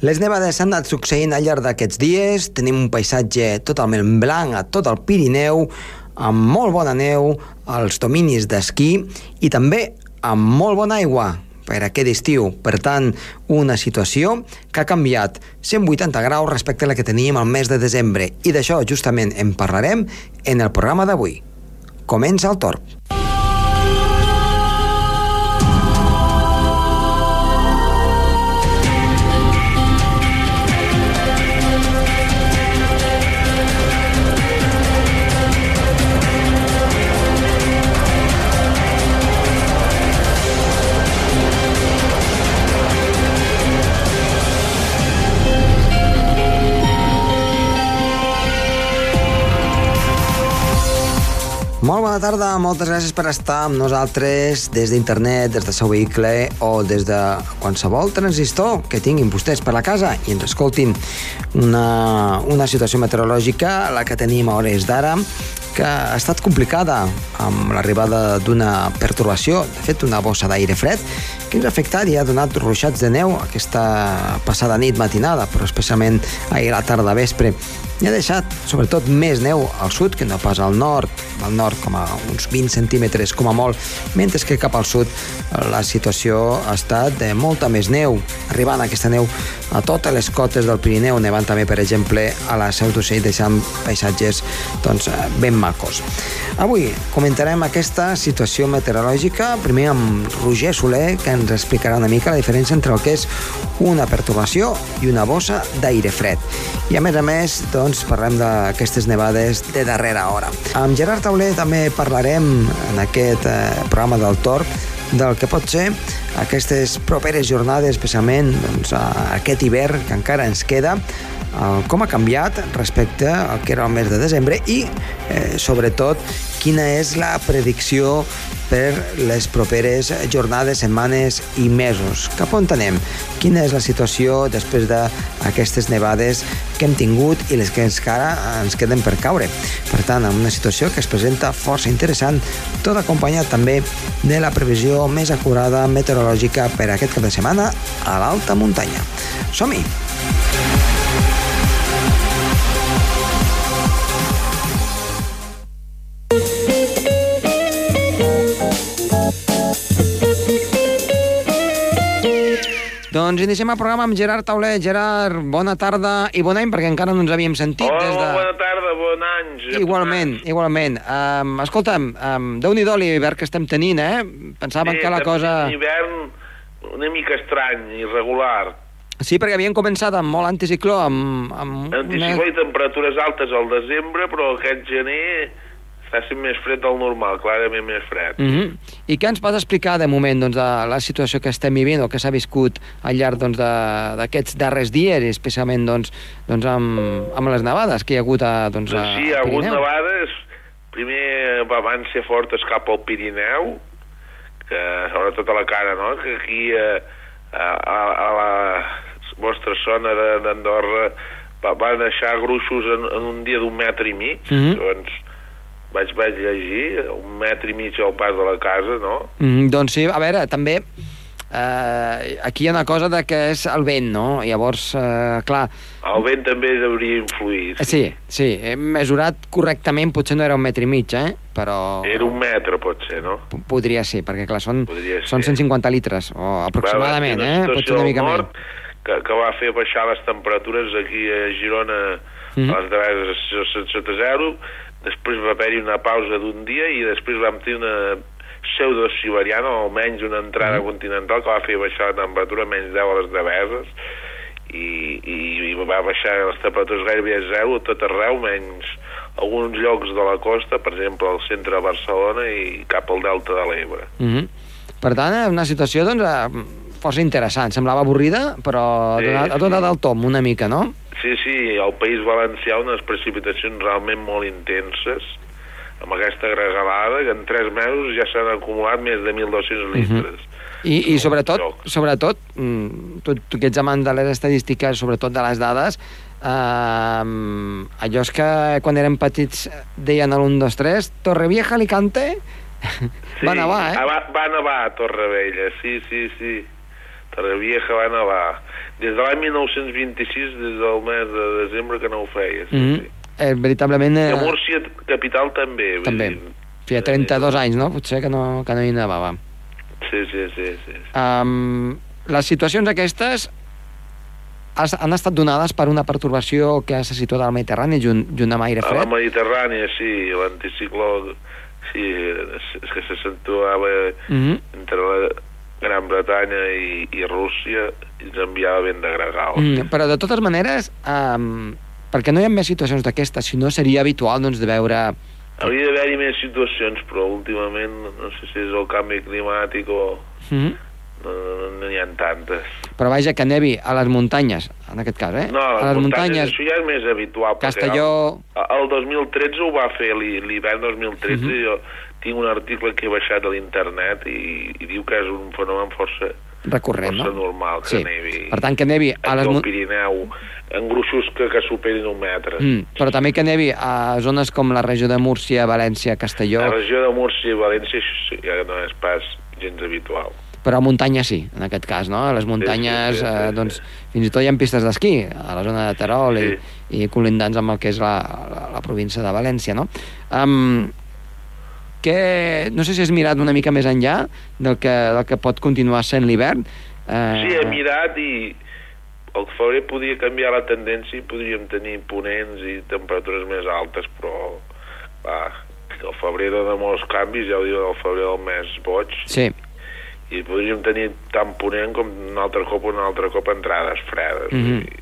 Les nevades s'han anat succeint al llarg d'aquests dies. Tenim un paisatge totalment blanc a tot el Pirineu, amb molt bona neu als dominis d'esquí i també amb molt bona aigua per aquest estiu. Per tant, una situació que ha canviat 180 graus respecte a la que teníem al mes de desembre. I d'això justament en parlarem en el programa d'avui. Comença el torb. Molt bona tarda, moltes gràcies per estar amb nosaltres des d'internet, des del seu vehicle o des de qualsevol transistor que tinguin vostès per la casa i ens escoltin. Una, una situació meteorològica, la que tenim a hores d'ara, que ha estat complicada amb l'arribada d'una pertorbació, de fet una bossa d'aire fred, que ens afectat i ha donat ruixats de neu aquesta passada nit matinada, però especialment ahir a la tarda vespre i ha deixat, sobretot, més neu al sud que no pas al nord. Al nord com a uns 20 centímetres com a molt, mentre que cap al sud la situació ha estat de molta més neu, arribant aquesta neu a totes les cotes del Pirineu, nevant també, per exemple, a la Seu d'Ocell, deixant paisatges doncs, ben macos. Avui comentarem aquesta situació meteorològica, primer amb Roger Soler, que explicarà una mica la diferència entre el que és una perturbació i una bossa d'aire fred. I a més a més, doncs, parlem d'aquestes nevades de darrera hora. Amb Gerard Tauler també parlarem en aquest eh, programa del Tor del que pot ser aquestes properes jornades, especialment doncs, aquest hivern que encara ens queda, eh, com ha canviat respecte al que era el mes de desembre i, eh, sobretot, quina és la predicció per les properes jornades, setmanes i mesos. Cap on anem? Quina és la situació després d'aquestes nevades que hem tingut i les que encara ens queden per caure? Per tant, una situació que es presenta força interessant, tot acompanyat també de la previsió més acurada meteorològica per aquest cap de setmana a l'alta muntanya. Som-hi! Doncs iniciem el programa amb Gerard Tauler. Gerard, bona tarda i bon any, perquè encara no ens havíem sentit. Hola, des de... bona tarda, bon any. Igualment, igualment. Um, escolta'm, um, déu-n'hi-do l'hivern que estem tenint, eh? Pensàvem sí, que la cosa... Un hivern una mica estrany, irregular. Sí, perquè havien començat amb molt anticicló, amb... amb Anticicló una... i temperatures altes al desembre, però aquest gener està sent més fred del normal, clarament més fred. Mm -hmm. I què ens pots explicar de moment doncs, de la situació que estem vivint o que s'ha viscut al llarg doncs, d'aquests darrers dies, especialment doncs, doncs amb, amb les nevades que hi ha hagut a, doncs, a, sí, hi ha hagut nevades. Primer van ser fortes cap al Pirineu, que sobretot a la cara, no? que aquí a, a, a la vostra zona d'Andorra van deixar gruixos en, en un dia d'un metre i mig, mm -hmm. doncs vaig, vaig llegir, un metre i mig al pas de la casa, no? Mm, doncs sí, a veure, també eh, aquí hi ha una cosa de que és el vent, no? Llavors, eh, clar... El vent també hauria influït. Sí, sí, he mesurat correctament, potser no era un metre i mig, eh? Però... Era un metre, pot ser, no? P podria ser, perquè clar, són, són 150 litres, o aproximadament, Va, eh? Potser una mica més. Que, que va fer baixar les temperatures aquí a Girona mm -hmm. a les darreres sota zero, després va haver-hi una pausa d'un dia i després vam tenir una pseudo-siberiana, o almenys una entrada mm. continental que va fer baixar la temperatura menys 10 a les deveses i, i, i va baixar les temperatures gairebé a zero a tot arreu, menys alguns llocs de la costa, per exemple al centre de Barcelona i cap al delta de l'Ebre. Mm -hmm. Per tant, una situació doncs, eh, força interessant. Semblava avorrida, però sí, ha donat, ha donat el tom una mica, no? Sí, sí, al País Valencià unes precipitacions realment molt intenses, amb aquesta regalada, que en tres mesos ja s'han acumulat més de 1.200 mhm. litres. Uh -huh. I, i sobretot, sobretot mm, tu, tu que ets amant de les estadístiques, sobretot de les dades, eh, allò és que quan érem petits deien a l'1, 2, 3, Torrevieja, Alicante, sí, va nevar, eh? Va, va nevar a Torrevella, sí, sí, sí. Torrevieja va nevar. Des de l'any 1926, des del mes de desembre que no ho feia. Sí, Mm sí. -hmm. eh, veritablement... I Eh, a Múrcia capital també. també. dir, Feia 32 anys, no? Potser que no, que no hi nevava. Sí, sí, sí. sí. Um, les situacions aquestes has, han estat donades per una pertorbació que se situa al Mediterrani junt, junt amb aire A la fred? Mediterrània, sí, l'anticicló sí, és que se situava Mm -hmm. entre la Gran Bretanya i, i Rússia i ens enviava vent de gregal. mm, però de totes maneres, um, perquè no hi ha més situacions d'aquestes, si no seria habitual doncs, de veure... Hauria d'haver-hi més situacions, però últimament no sé si és el canvi climàtic o Mm -hmm. no, no, no n'hi ha tantes. Però vaja, que nevi a les muntanyes, en aquest cas, eh? No, a les muntanyes, això ja és més habitual. Castelló... El, el 2013 ho va fer, l'hi- l'hivern 2013, Mhm. jo tinc un article que he baixat a l'internet i, i diu que és un fenomen força, recurrent, força no? normal que Sí. nevi. Per tant, que nevi a les al muntanyes... Pirineu, en gruixos que, que superin un metre. Mm, però també que nevi a zones com la regió de Múrcia, València, Castelló, La regió de Múrcia i València això sí, ja no és pas gens habitual. però a muntanya sí, en aquest cas, no? A les muntanyes, sí, sí, eh, sí. doncs, fins i tot hi ha pistes d'esquí, a la zona de Terol Sí. i, i col·lindants amb el que és la, la, la província de València, no? Um, que, no sé si has mirat una mica més enllà del que, del que pot continuar sent l'hivern. Eh, Sí, he mirat i el febrer podia canviar la tendència i podríem tenir ponents i temperatures més altes, però va, el febrer dona molts canvis, ja ho diu el febrer del mes boig, Sí, i podríem tenir tant ponent com un altre cop un altre cop entrades fredes. Mhm. I,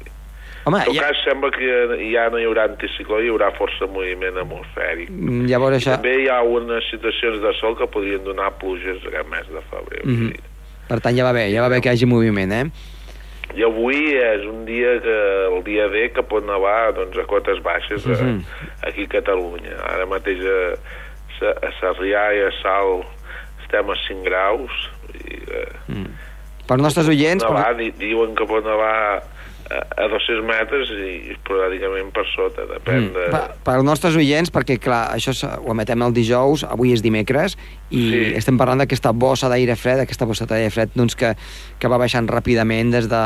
home, en tot ja, cas, sembla que ja no hi haurà anticicló, hi haurà força moviment atmosfèric. llavors això... També hi ha unes situacions de sol que podrien donar pluges aquest mes de febrer. Mm Mhm. Per tant, ja va bé, ja va bé que hi hagi moviment, eh? I avui és un dia que, el dia D, que pot nevar doncs, a cotes baixes a, Mhm. aquí a Catalunya. Ara mateix a, a Sarrià i a Sal estem a 5 graus. I, eh, Mm. Per nostres oients... Per... nevar, di, diuen que pot nevar a, a 200 metres i esporàdicament per sota, depèn Mm. de... Per, per als nostres oients, perquè clar, això ho emetem el dijous, avui és dimecres, i Sí. estem parlant d'aquesta bossa d'aire fred, aquesta bossa d'aire fred doncs, que, que va baixant ràpidament des de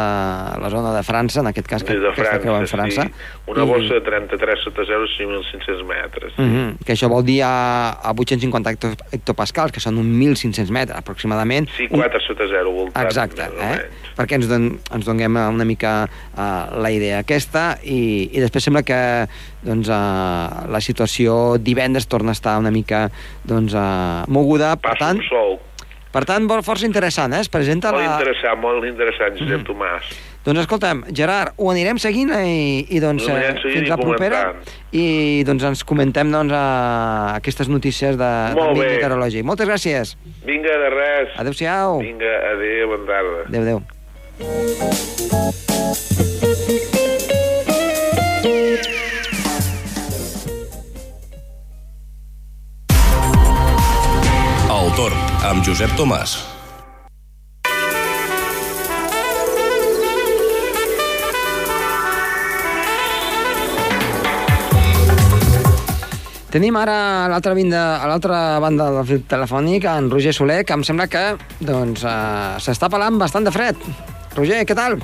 la zona de França, en aquest cas que, de que està creuant França, França. sí. Una bossa de 33 sota 0, 5.500 metres. Mm -hmm. Que això vol dir a, a 850 hecto, hectopascals, que són uns 1.500 metres aproximadament. Sí, Un- 4 sota 0 voltant. Exacte, eh? menys. Perquè ens, don, ens donem una mica uh, la idea aquesta i, i després sembla que doncs, uh, la situació divendres torna a estar una mica doncs, uh, moguda, per tant, sol. per tant força interessant, eh? es presenta Molt la... interessant, molt interessant, Josep Mhm. Tomàs. Doncs escolta'm, Gerard, ho anirem seguint i, i doncs, eh, fins la propera i doncs ens comentem doncs, uh, aquestes notícies de, Molt del meteorològic. Moltes gràcies. Vinga, de res. Adéu-siau. Vinga, adéu, bona tarda. Adéu, adéu. El torn amb Josep Tomàs. Tenim ara a l'altra banda, banda del fil telefònic en Roger Soler, que em sembla que doncs, uh, s'està pelant bastant de fred. Roger, què tal?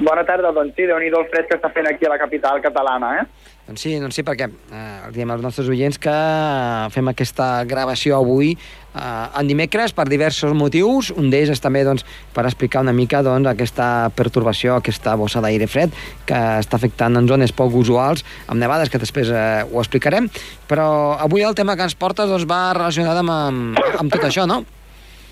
Bona tarda, doncs sí, déu nhi el fred que està fent aquí a la capital catalana, eh? Doncs sí, doncs sí, perquè eh, diem als nostres oients que eh, fem aquesta gravació avui eh, en dimecres per diversos motius. Un d'ells és també doncs, per explicar una mica doncs, aquesta pertorbació, aquesta bossa d'aire fred que està afectant en zones poc usuals, amb nevades, que després eh, ho explicarem. Però avui el tema que ens portes doncs, va relacionat amb, amb, amb tot això, no?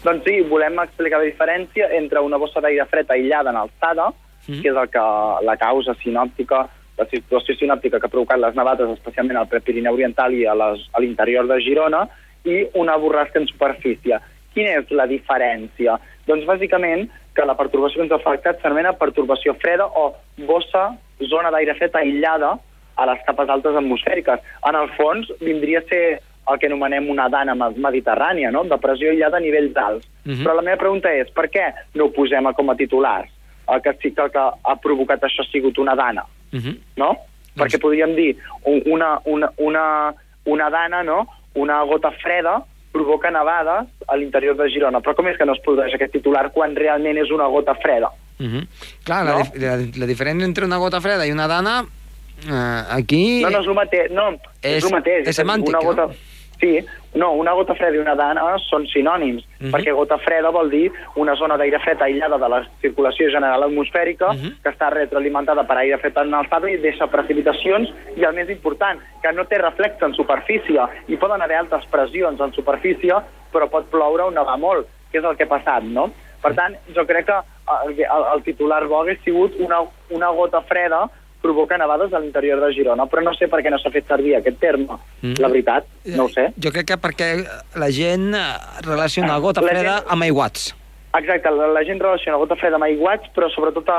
Doncs sí, volem explicar la diferència entre una bossa d'aire fred aïllada en alçada, Mhm. que és el que la causa sinòptica, la situació sinòptica que ha provocat les nevades, especialment al Prepirineu Oriental i a l'interior de Girona, i una borrasca en superfície. Quina és la diferència? Doncs bàsicament que la pertorbació que ens ha afectat s'anomena pertorbació freda o bossa, zona d'aire fred aïllada a les capes altes atmosfèriques. En el fons vindria a ser el que anomenem una dana me- mediterrània, no? de pressió aïllada a nivells alts. Mhm. Però la meva pregunta és, per què no ho posem com a titulars? El que sí que el que ha provocat això ha sigut una dana, Uh -huh. no? Doncs- Perquè podríem dir un- una, una, una, una dana, no? una gota freda provoca nevades a l'interior de Girona. Però com és que no es produeix aquest titular quan realment és una gota freda? Uh -huh. Clar, la, No? dif la, la diferència entre una gota freda i una dana, eh, aquí... No, no és el mateix. No, és, És- el mateix. és semàntic, una gota... no? Sí, no, una gota freda i una dana són sinònims, Mhm. perquè gota freda vol dir una zona d'aire fred aïllada de la circulació general atmosfèrica Mhm. que està retroalimentada per aire fred en alçada i deixa precipitacions i el més important, que no té reflex en superfície i poden haver altes pressions en superfície però pot ploure o nevar molt, que és el que ha passat, no? Per tant, jo crec que el, el, el titular bo hagués sigut una, una gota freda provoca nevades a l'interior de Girona, però no sé per què no s'ha fet servir aquest terme. Mm. La veritat, no ho sé. Jo crec que perquè la gent eh, relaciona gota La freda gent- amb aiguats. Exacte, la, la gent relaciona gota freda amb aiguats, però sobretot a,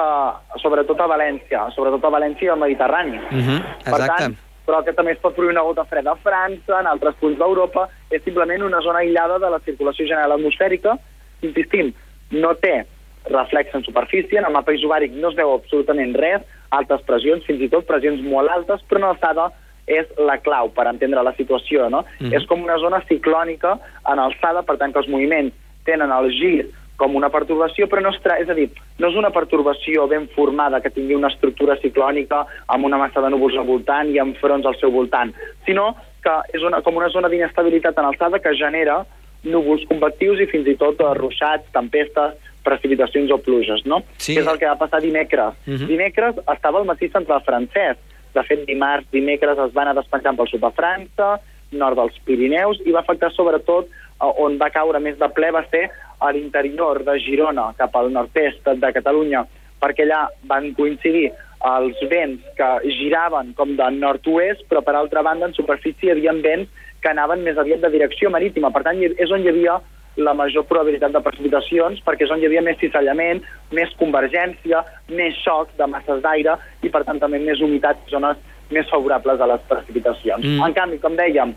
sobretot a València, sobretot a València i al Mediterrani. -huh. Per Exacte. tant, però que també es pot produir una gota freda a França, en altres punts d'Europa, és simplement una zona aïllada de la circulació general atmosfèrica. Insistim, no té reflex en superfície, en el mapa isobàric no es veu absolutament res, altes pressions, fins i tot pressions molt altes, però en alçada és la clau per entendre la situació, no? Mhm. És com una zona ciclònica en alçada, per tant que els moviments tenen el gir com una pertorbació, però no es tra... és a dir, no és una pertorbació ben formada que tingui una estructura ciclònica amb una massa de núvols al voltant i amb fronts al seu voltant, sinó que és una, com una zona d'inestabilitat en alçada que genera núvols convectius i fins i tot eh, ruixats, tempestes, precipitacions o pluges, no? Sí. Que és el que va passar dimecres. Mhm. Dimecres estava al massís central francès. De fet, dimarts, dimecres es va anar despenjant pel sud de França, nord dels Pirineus, i va afectar sobretot eh, on va caure més de ple va ser a l'interior de Girona, cap al nord-est de Catalunya, perquè allà van coincidir els vents que giraven com de nord-oest, però per altra banda en superfície hi havia vents que anaven més aviat de direcció marítima. Per tant, és on hi havia la major probabilitat de precipitacions perquè és on hi havia més cissallament, més convergència, més xoc de masses d'aire i, per tant, també més humitat, zones més favorables a les precipitacions. Mm. En canvi, com dèiem,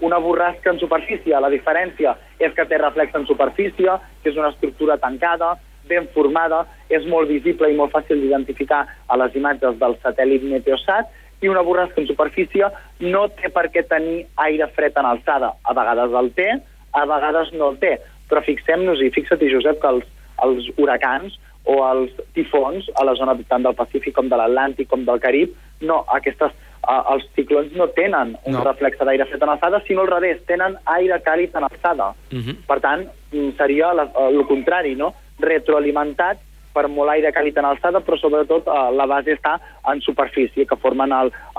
una borrasca en superfície, la diferència és que té reflex en superfície, que és una estructura tancada, ben formada, és molt visible i molt fàcil d'identificar a les imatges del satèl·lit Meteosat, i una borrasca en superfície no té per què tenir aire fred en alçada. A vegades el té, a vegades no el té. Però fixem-nos, i fixa't, Josep, que els, els huracans o els tifons a la zona tant del Pacífic com de l'Atlàntic com del Carib, no, aquestes, uh, els ciclons no tenen un No. reflexe d'aire fred en alçada, sinó al revés, tenen aire càlid en alçada. Uh -huh. Per tant, mm, seria la, el contrari, no? Retroalimentat per molt aire càlid en alçada, però sobretot eh, la base està en superfície, que formen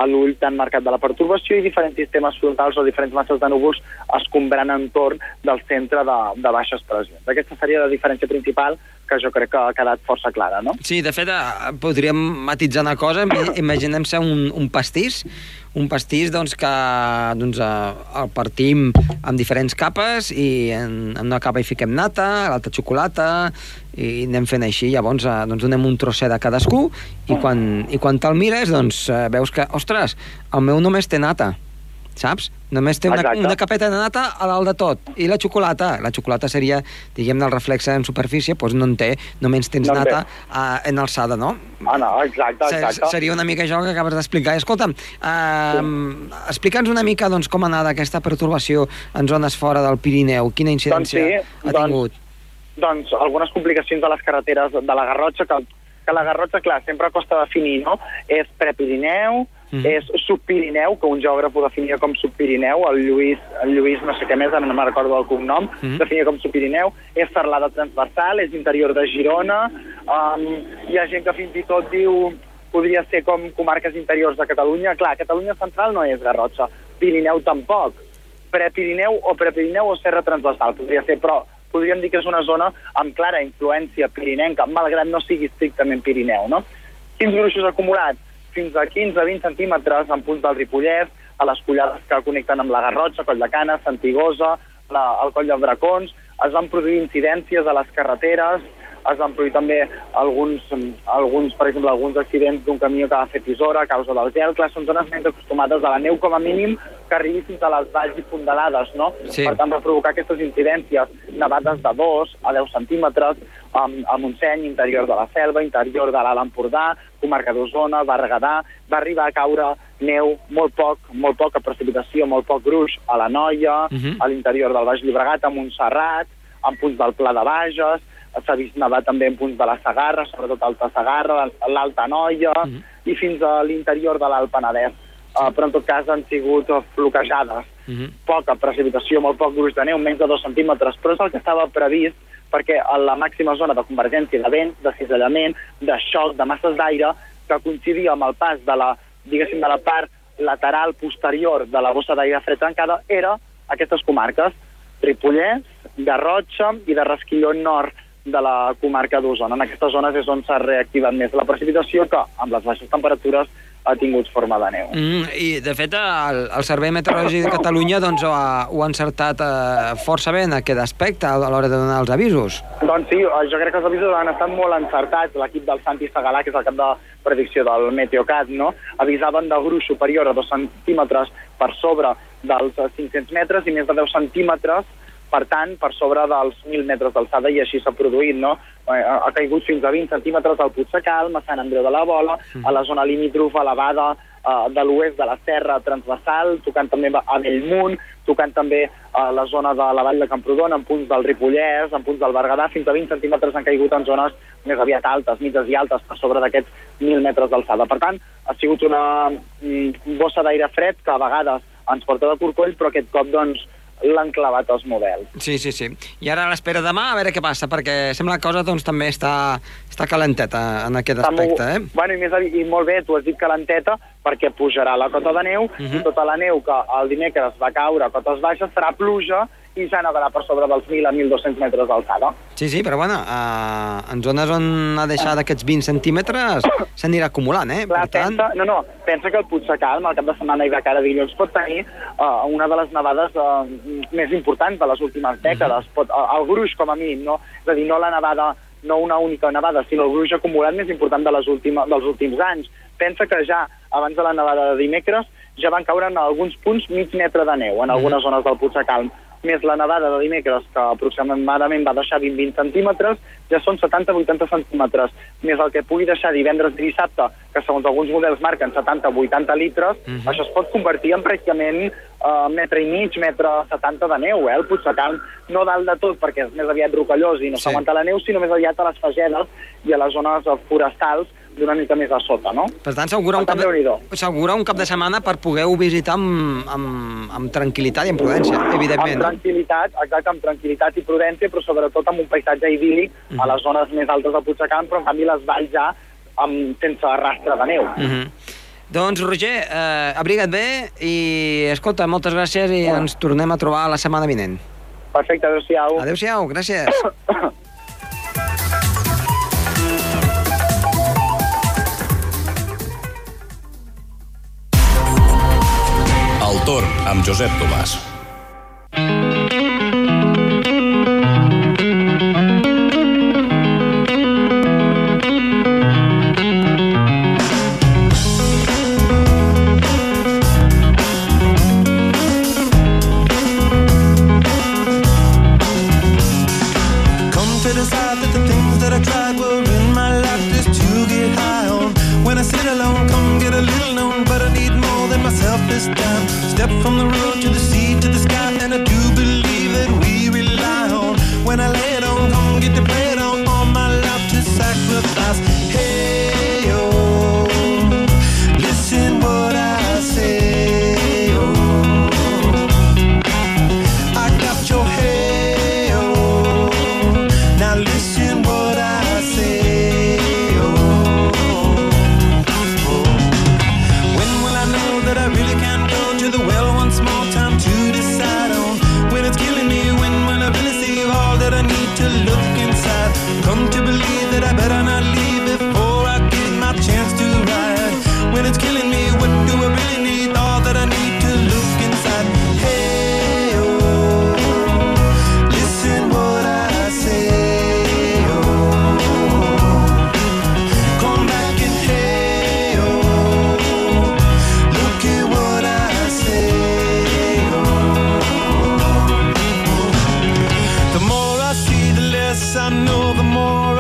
l'ull tan marcat de la pertorbació i diferents sistemes frontals o diferents masses de núvols escombrant entorn del centre de, de baixes pressions. Aquesta seria la diferència principal que jo crec que ha quedat força clara, no? Sí, de fet, eh, podríem matitzar una cosa. Im- Imaginem-se un, un pastís, un pastís doncs, que doncs, eh, el partim en diferents capes i en, en una capa hi fiquem nata, a l'altra xocolata, i anem fent així. Llavors eh, doncs, donem un trosset a cadascú i quan, i quan te'l mires doncs, eh, veus que, ostres, el meu només té nata saps? Només té una, Exacte. una capeta de nata a dalt de tot. I la xocolata? La xocolata seria, diguem-ne, el reflexe en superfície, doncs no en té, només tens No en nata uh, en alçada, no? Ah, no, exacte, exacte. Seria una mica això que acabes d'explicar. Escolta'm, uh, explica'ns una mica doncs, com ha anat aquesta pertorbació en zones fora del Pirineu. Quina incidència Doncs sí, ha doncs- tingut? doncs, algunes complicacions de les carreteres de la Garrotxa, que, que la Garrotxa, clar, sempre costa definir, no? És prepirineu, Mhm. és subpirineu, que un geògraf ho definia com subpirineu, el Lluís, el Lluís no sé què més, no me'n recordo el cognom, Mhm. definia com subpirineu, és serlada transversal, és interior de Girona, um, hi ha gent que fins i tot diu podria ser com comarques interiors de Catalunya. Clar, Catalunya central no és Garrotxa, Pirineu tampoc, prepirineu o prepirineu o serra transversal, podria ser, però podríem dir que és una zona amb clara influència pirinenca, malgrat no sigui estrictament Pirineu, no? Quins gruixos acumulats? Fins a 15-20 centímetres en punts del Ripollès, a les collades que connecten amb la Garrotxa, Coll de Canes, Santigosa, la, el Coll de Bracons, es van produir incidències a les carreteres, es van produir també alguns, alguns per exemple, alguns accidents d'un camió que va fer tisora a causa del gel. Clar, són zones menys acostumades a la neu, com a mínim, que arribi fins a les valls i fondalades, no? Sí. Per tant, va provocar aquestes incidències, nevades de 2 a 10 centímetres, a, a Montseny, interior de la Selva, interior de l'Alt Empordà, comarca d'Osona, Berguedà, va arribar a caure neu, molt poc, molt poca precipitació, molt poc gruix a la Noia, uh -huh. a l'interior del Baix Llobregat, a Montserrat, en punts del Pla de Bages, s'ha vist nevar també en punts de la Sagarra, sobretot Alta Sagarra, l'Alta Noia, uh -huh. i fins a l'interior de l'Alt Penedès. Uh, però en tot cas han sigut bloquejades. Uh -huh. Poca precipitació, molt poc gruix de neu, menys de dos centímetres, però és el que estava previst perquè a la màxima zona de convergència de vent, de cisallament, de xoc, de masses d'aire, que coincidia amb el pas de la, diguéssim, de la part lateral posterior de la bossa d'aire fred tancada, era aquestes comarques, Ripollès, Garrotxa i de Resquilló Nord de la comarca d'Osona. En aquestes zones és on s'ha reactivat més la precipitació que, amb les baixes temperatures, ha tingut forma de neu. Mm, I, de fet, el, el Servei Meteorològic de Catalunya doncs, ho, ha, ho ha encertat eh, força bé en aquest aspecte a l'hora de donar els avisos. Doncs sí, eh, jo crec que els avisos han estat molt encertats. L'equip del Santi Segalà, que és el cap de predicció del Meteocat, no? avisaven de gruix superior a 2 centímetres per sobre dels 500 metres i més de 10 centímetres per tant, per sobre dels 1.000 metres d'alçada, i així s'ha produït, no? Eh, Ha caigut fins a 20 centímetres al Puig de Calm, a Sant Andreu de la Bola, a la zona limítrofa elevada eh, de l'oest de la Serra Transversal, tocant també a Bellmunt, tocant també a la zona de la Vall de Camprodon, en punts del Ripollès, en punts del Berguedà, fins a 20 centímetres han caigut en zones més aviat altes, mitges i altes, per sobre d'aquests 1.000 metres d'alçada. Per tant, ha sigut una mm, bossa d'aire fred que a vegades ens porta de corcoll, però aquest cop, doncs, l'han clavat els models. Sí, sí, sí. I ara l'espera demà a veure què passa, perquè sembla que cosa doncs, també està, està calenteta en aquest Està aspecte, molt, eh? Bueno, i, més, i molt bé, tu has dit calenteta, perquè pujarà la cota de neu, uh Mhm. -huh. i tota la neu que el dimecres va caure a cotes baixes serà pluja i ja nevarà per sobre dels 1.000 a 1.200 metres d'alçada. Sí, sí, però bueno, uh, en zones on ha deixat aquests 20 centímetres s'anirà acumulant, eh? Clar, per tant, pensa, no, no, pensa que el Puig de Calm, el cap de setmana i de cara a dilluns, pot tenir uh, una de les nevades uh, més importants de les últimes dècades. Pot, uh, el gruix, com a mínim, no? És a dir, no la nevada, no una única nevada, sinó el gruix acumulat més important de les última, dels últims anys. Pensa que ja, abans de la nevada de dimecres, ja van caure en alguns punts mig metre de neu en algunes zones del Puig de Calm més la nevada de dimecres, que aproximadament va deixar 20-20 centímetres, ja són 70-80 centímetres, més el que pugui deixar divendres i dissabte, que segons alguns models marquen 70-80 litres, Mhm. això es pot convertir en pràcticament uh, metre i mig, metre 70 de neu, eh, el Puig de Calm, no dalt de tot, perquè és més aviat rocallós i no Sí. s'aguanta la neu, sinó més aviat a les fagedes i a les zones forestals d'una mica més a sota, no? per tant s'augura un, cap de, un cap de setmana per poder-ho visitar amb, amb, amb tranquil·litat i amb prudència, evidentment. Amb tranquil·litat, exacte, amb tranquil·litat i prudència, però sobretot amb un paisatge idíl·lic a les zones més altes de Camp, però en canvi les valls ja amb, sense rastre de neu. Mm -hmm. Doncs, Roger, eh, abriga't bé i, escolta, moltes gràcies i ens tornem a trobar la setmana vinent. Perfecte, adéu-siau. Adéu-siau, gràcies. El torn amb Josep Tomàs. the more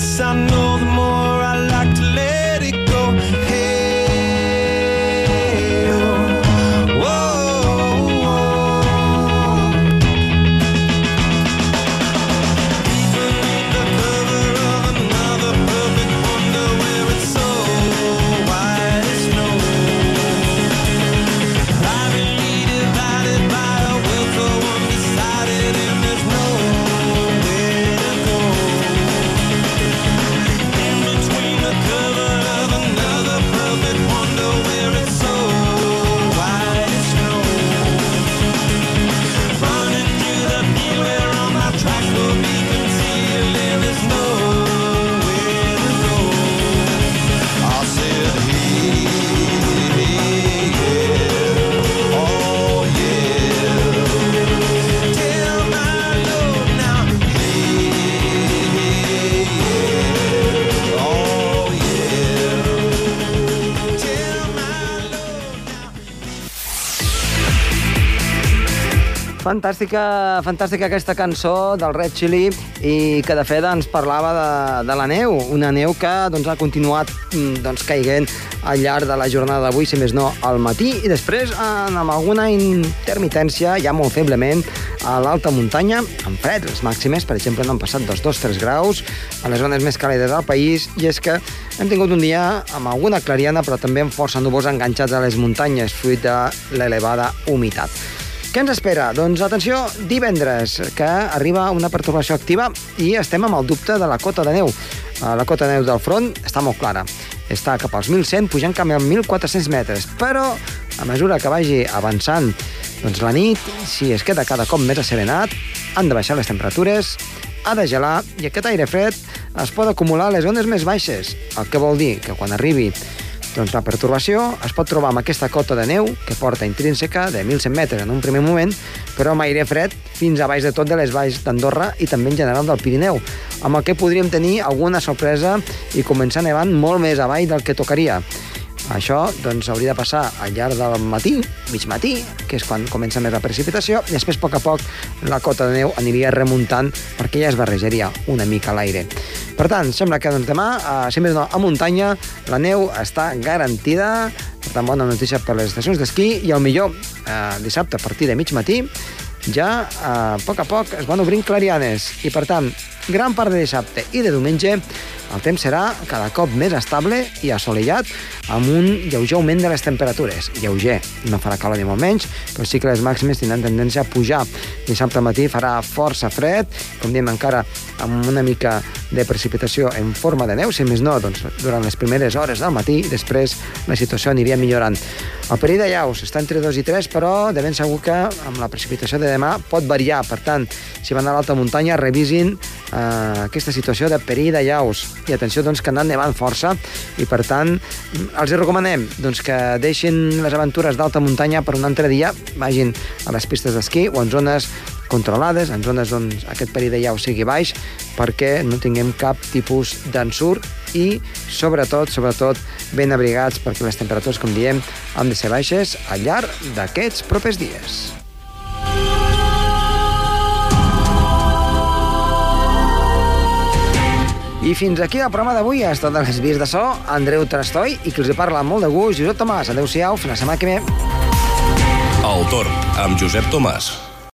less I know, the more I like to Fantàstica, fantàstica aquesta cançó del Red Chili i que de fet ens parlava de, de la neu, una neu que doncs, ha continuat mm, doncs, caiguent al llarg de la jornada d'avui, si més no, al matí, i després en, amb alguna intermitència, ja molt feblement, a l'alta muntanya, amb fred. Les màximes, per exemple, no han passat dels 2-3 graus a les zones més càlides del país, i és que hem tingut un dia amb alguna clariana, però també amb força núvols enganxats a les muntanyes, fruit de l'elevada humitat. Què ens espera? Doncs atenció, divendres, que arriba una pertorbació activa i estem amb el dubte de la cota de neu. Eh, La cota de neu del front està molt clara. Està cap als 1.100, pujant cap als 1.400 metres. Però, a mesura que vagi avançant doncs la nit, si es queda cada cop més asserenat, han de baixar les temperatures, ha de gelar i aquest aire fred es pot acumular a les zones més baixes, el que vol dir que quan arribi doncs la pertorbació es pot trobar amb aquesta cota de neu que porta intrínseca de 1.100 metres en un primer moment, però amb aire fred fins a baix de tot de les valls d'Andorra i també en general del Pirineu, amb el que podríem tenir alguna sorpresa i començar nevant molt més avall del que tocaria. Això doncs, hauria de passar al llarg del matí, mig matí, que és quan comença més la precipitació, i després, a poc a poc, la cota de neu aniria remuntant perquè ja es barrejaria una mica l'aire. Per tant, sembla que doncs, demà, més no, a muntanya, la neu està garantida, per tant, bona notícia per les estacions d'esquí, i el millor, eh, dissabte, a partir de mig matí, ja eh, a poc a poc es van obrint clarianes. I per tant, gran part de dissabte i de diumenge el temps serà cada cop més estable i assolellat amb un lleuger augment de les temperatures. Lleuger, no farà calor ni molt menys, però sí que les màximes tindran tendència a pujar. Dissabte matí farà força fred, com diem encara amb una mica de precipitació en forma de neu, si més no, doncs, durant les primeres hores del matí i després la situació aniria millorant. El perill de llaus està entre 2 i 3, però de ben segur que amb la precipitació de demà pot variar. Per tant, si van a l'alta muntanya, revisin eh, aquesta situació de perill de llaus. I atenció, doncs, que han anat nevant força i, per tant, els hi recomanem doncs, que deixin les aventures d'alta muntanya per un altre dia, vagin a les pistes d'esquí o en zones controlades, en zones on aquest perill de llau sigui baix, perquè no tinguem cap tipus d'ensurt i, sobretot, sobretot, ben abrigats, perquè les temperatures, com diem, han de ser baixes al llarg d'aquests propers dies. I fins aquí el programa d'avui. Ha estat de les vies de so, Andreu Trastoi, i qui els hi parla amb molt de gust, Josep Tomàs. Adéu-siau, fins la setmana que ve. El torn amb Josep Tomàs.